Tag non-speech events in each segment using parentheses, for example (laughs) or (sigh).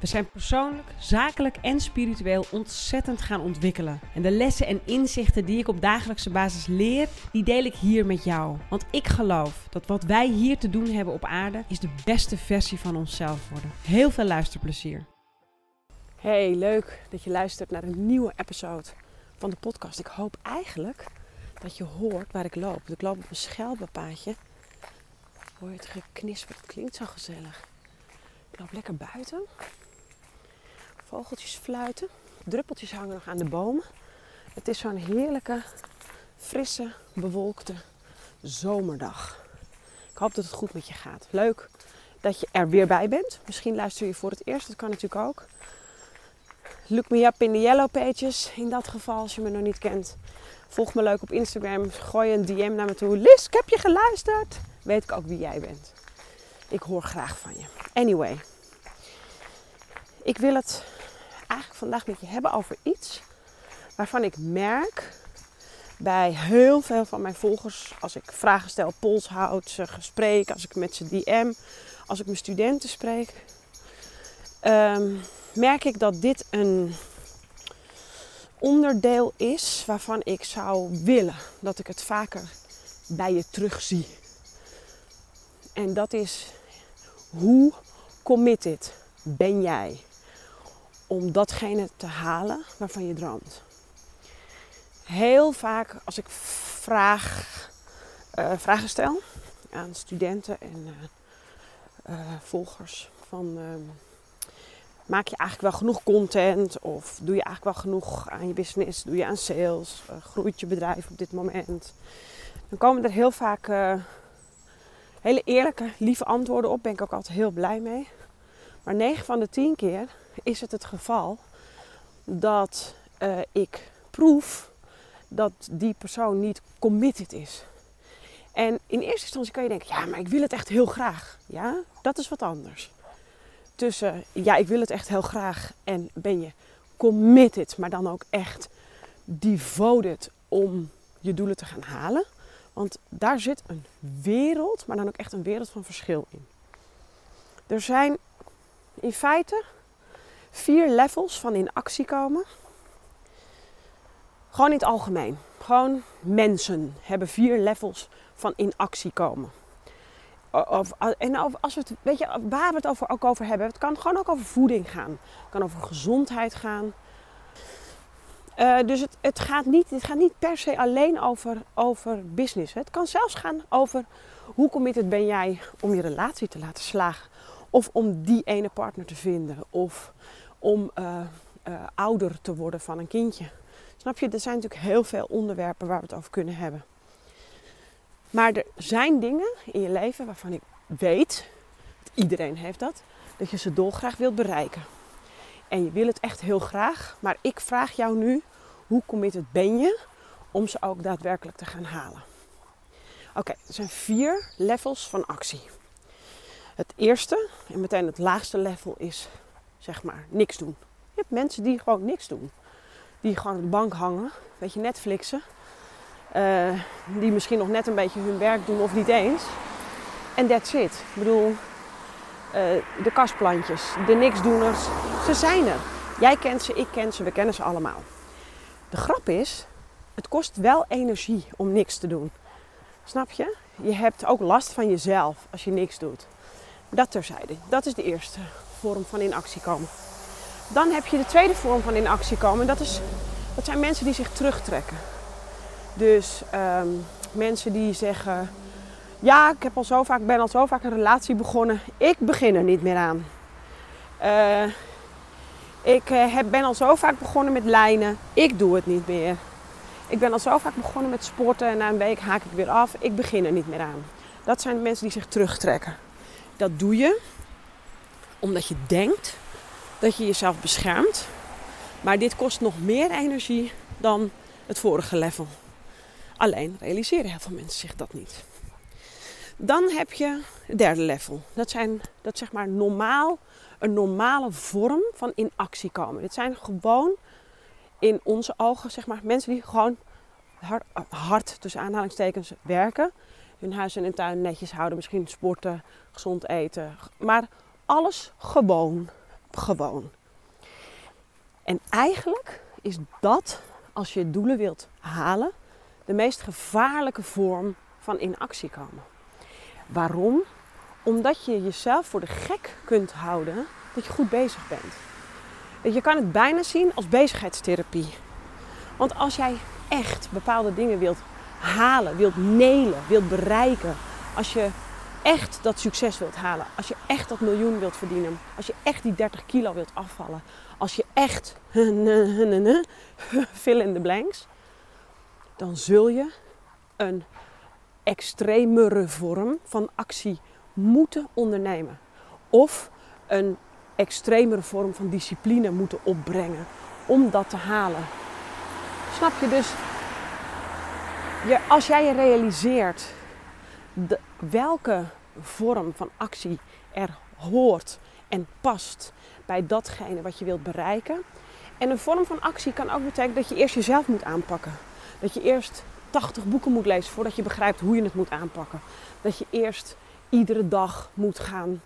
We zijn persoonlijk, zakelijk en spiritueel ontzettend gaan ontwikkelen. En de lessen en inzichten die ik op dagelijkse basis leer, die deel ik hier met jou. Want ik geloof dat wat wij hier te doen hebben op aarde, is de beste versie van onszelf worden. Heel veel luisterplezier. Hey, leuk dat je luistert naar een nieuwe episode van de podcast. Ik hoop eigenlijk dat je hoort waar ik loop. Ik loop op een schelpenpaadje. Hoor je het geknisper? Het klinkt zo gezellig. Ik loop lekker buiten. Vogeltjes fluiten. Druppeltjes hangen nog aan de bomen. Het is zo'n heerlijke, frisse, bewolkte zomerdag. Ik hoop dat het goed met je gaat. Leuk dat je er weer bij bent. Misschien luister je voor het eerst, dat kan natuurlijk ook. Look me up in de yellow pages. In dat geval, als je me nog niet kent. Volg me leuk op Instagram. Gooi een DM naar me toe. Lis, ik heb je geluisterd. Weet ik ook wie jij bent. Ik hoor graag van je. Anyway. Ik wil het eigenlijk vandaag met je hebben over iets waarvan ik merk bij heel veel van mijn volgers, als ik vragen stel, pols houd, ze gesprek, als ik met ze DM, als ik mijn studenten spreek, ehm, merk ik dat dit een onderdeel is waarvan ik zou willen dat ik het vaker bij je terugzie. En dat is hoe committed ben jij om datgene te halen waarvan je droomt. Heel vaak als ik vraag, uh, vragen stel aan studenten en uh, uh, volgers van ehm, maak je eigenlijk wel genoeg content of doe je eigenlijk wel genoeg aan je business, doe je aan sales, groeit je bedrijf op dit moment. Dan komen er heel vaak hele eerlijke, lieve antwoorden op, ben ik ook altijd heel blij mee. Maar 9 van de 10 keer is het het geval dat uh, ik proef dat die persoon niet committed is. En in eerste instantie kan je denken, ja, maar ik wil het echt heel graag. Ja, dat is wat anders. Tussen, ja, ik wil het echt heel graag en ben je committed, maar dan ook echt devoted om je doelen te gaan halen. Want daar zit een wereld, maar dan ook echt een wereld van verschil in. Er zijn in feite vier levels van in actie komen. Gewoon in het algemeen. Gewoon mensen hebben vier levels van in actie komen. Of, en als we het, weet je, waar we het over, ook over hebben, het kan gewoon ook over voeding gaan. Het kan over gezondheid gaan. Uh, dus het, het, gaat niet, het gaat niet per se alleen over, over business. Het kan zelfs gaan over hoe committed ben jij om je relatie te laten slagen. Of om die ene partner te vinden. Of om uh, uh, ouder te worden van een kindje. Snap je? Er zijn natuurlijk heel veel onderwerpen waar we het over kunnen hebben. Maar er zijn dingen in je leven waarvan ik weet, iedereen heeft dat, dat je ze dolgraag wilt bereiken. En je wil het echt heel graag, maar ik vraag jou nu, hoe committed ben je om ze ook daadwerkelijk te gaan halen? Oké, er zijn vier levels van actie. Het eerste en meteen het laagste level is zeg maar niks doen. Je hebt mensen die gewoon niks doen. Die gewoon op de bank hangen, weet je, Netflixen. Uh, die misschien nog net een beetje hun werk doen of niet eens. En that's it. Ik bedoel, uh, de kastplantjes, de niksdoeners, ze zijn er. Jij kent ze, ik ken ze, we kennen ze allemaal. De grap is, het kost wel energie om niks te doen. Snap je? Je hebt ook last van jezelf als je niks doet. Dat terzijde. Dat is de eerste vorm van in actie komen. Dan heb je de tweede vorm van in actie komen. Dat, is, dat zijn mensen die zich terugtrekken. Dus um, mensen die zeggen: Ja, ik heb al zo vaak, ben al zo vaak een relatie begonnen. Ik begin er niet meer aan. Uh, ik uh, heb, ben al zo vaak begonnen met lijnen. Ik doe het niet meer. Ik ben al zo vaak begonnen met sporten en na een week haak ik weer af. Ik begin er niet meer aan. Dat zijn de mensen die zich terugtrekken. Dat doe je omdat je denkt dat je jezelf beschermt. Maar dit kost nog meer energie dan het vorige level. Alleen realiseren heel veel mensen zich dat niet. Dan heb je het derde level. Dat zijn dat zeg maar normaal, een normale vorm van in actie komen. Dit zijn gewoon in onze ogen zeg maar mensen die gewoon hard, hard tussen aanhalingstekens werken. Hun huis en hun tuin netjes houden, misschien sporten, gezond eten. Maar alles gewoon. Gewoon. En eigenlijk is dat, als je doelen wilt halen, de meest gevaarlijke vorm van in actie komen. Waarom? Omdat je jezelf voor de gek kunt houden dat je goed bezig bent. Je kan het bijna zien als bezigheidstherapie. Want als jij echt bepaalde dingen wilt halen, wilt nelen, wilt bereiken, als je echt dat succes wilt halen, als je echt dat miljoen wilt verdienen, als je echt die 30 kilo wilt afvallen, als je echt (laughs) fill in the blanks, dan zul je een extremere vorm van actie moeten ondernemen. Of een extremere vorm van discipline moeten opbrengen om dat te halen. Snap je dus? Je, als jij je realiseert de, welke vorm van actie er hoort en past bij datgene wat je wilt bereiken. En een vorm van actie kan ook betekenen dat je eerst jezelf moet aanpakken. Dat je eerst 80 boeken moet lezen voordat je begrijpt hoe je het moet aanpakken. Dat je eerst iedere dag moet gaan,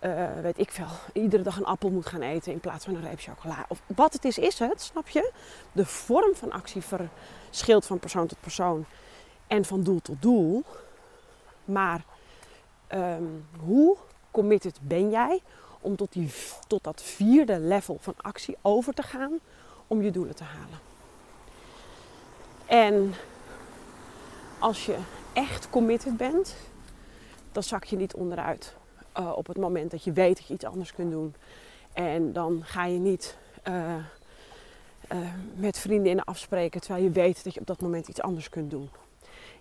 uh, weet ik veel, iedere dag een appel moet gaan eten in plaats van een reep chocola. Of wat het is, is het, snap je? De vorm van actie verschilt van persoon tot persoon en van doel tot doel. Maar um, hoe committed ben jij om tot, die, tot dat vierde level van actie over te gaan om je doelen te halen? En als je echt committed bent, dan zak je niet onderuit uh, op het moment dat je weet dat je iets anders kunt doen. En dan ga je niet uh, uh, met vriendinnen afspreken terwijl je weet dat je op dat moment iets anders kunt doen.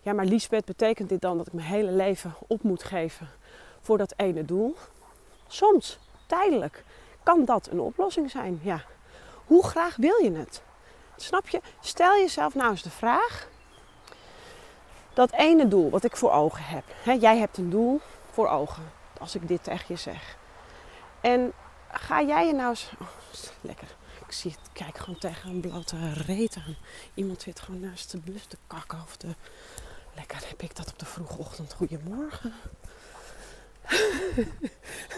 Ja, maar Liesbeth, betekent dit dan dat ik mijn hele leven op moet geven voor dat ene doel? Soms, tijdelijk, kan dat een oplossing zijn. Ja. Hoe graag wil je het? Snap je? Stel jezelf nou eens de vraag: dat ene doel wat ik voor ogen heb. Hè, jij hebt een doel voor ogen, als ik dit tegen je zeg. En ga jij je nou eens... Oh, lekker. Ik zie het, kijk gewoon tegen een blote reet aan. Iemand zit gewoon naast de bus te kakken of de... Lekker, heb ik dat op de vroege ochtend. Goedemorgen.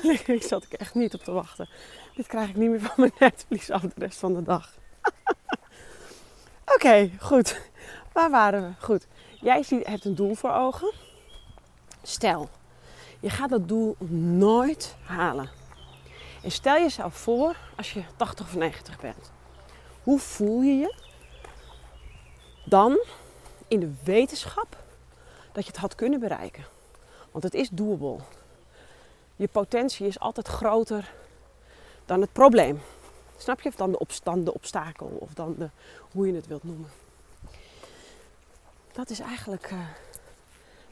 (laughs) ik zat ik echt niet op te wachten. Dit krijg ik niet meer van mijn netvlies af de rest van de dag. (laughs) Oké, goed. Waar waren we? Goed. Jij hebt een doel voor ogen. Stel, je gaat dat doel nooit halen. En stel jezelf voor als je 80 of 90 bent. Hoe voel je je dan in de wetenschap dat je het had kunnen bereiken? Want het is doable. Je potentie is altijd groter dan het probleem. Snap je? Of dan de, opstand, de obstakel of dan de, hoe je het wilt noemen. Dat is eigenlijk uh,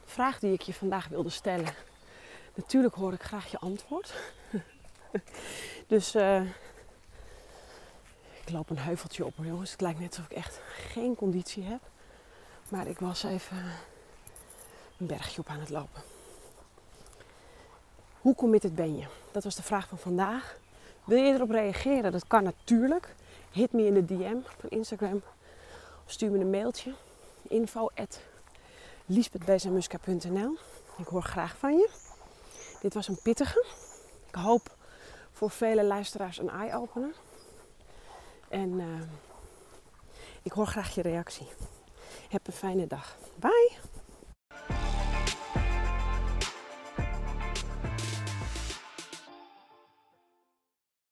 de vraag die ik je vandaag wilde stellen. Natuurlijk hoor ik graag je antwoord. (laughs) dus uh, ik loop een heuveltje op jongens. Het lijkt net alsof ik echt geen conditie heb. Maar ik was even een bergje op aan het lopen. Hoe committed ben je? Dat was de vraag van vandaag. Wil je erop reageren? Dat kan natuurlijk. Hit me in de DM van Instagram. Of stuur me een mailtje info at Ik hoor graag van je. Dit was een pittige. Ik hoop voor vele luisteraars een eye-opener. En uh, ik hoor graag je reactie. Heb een fijne dag. Bye!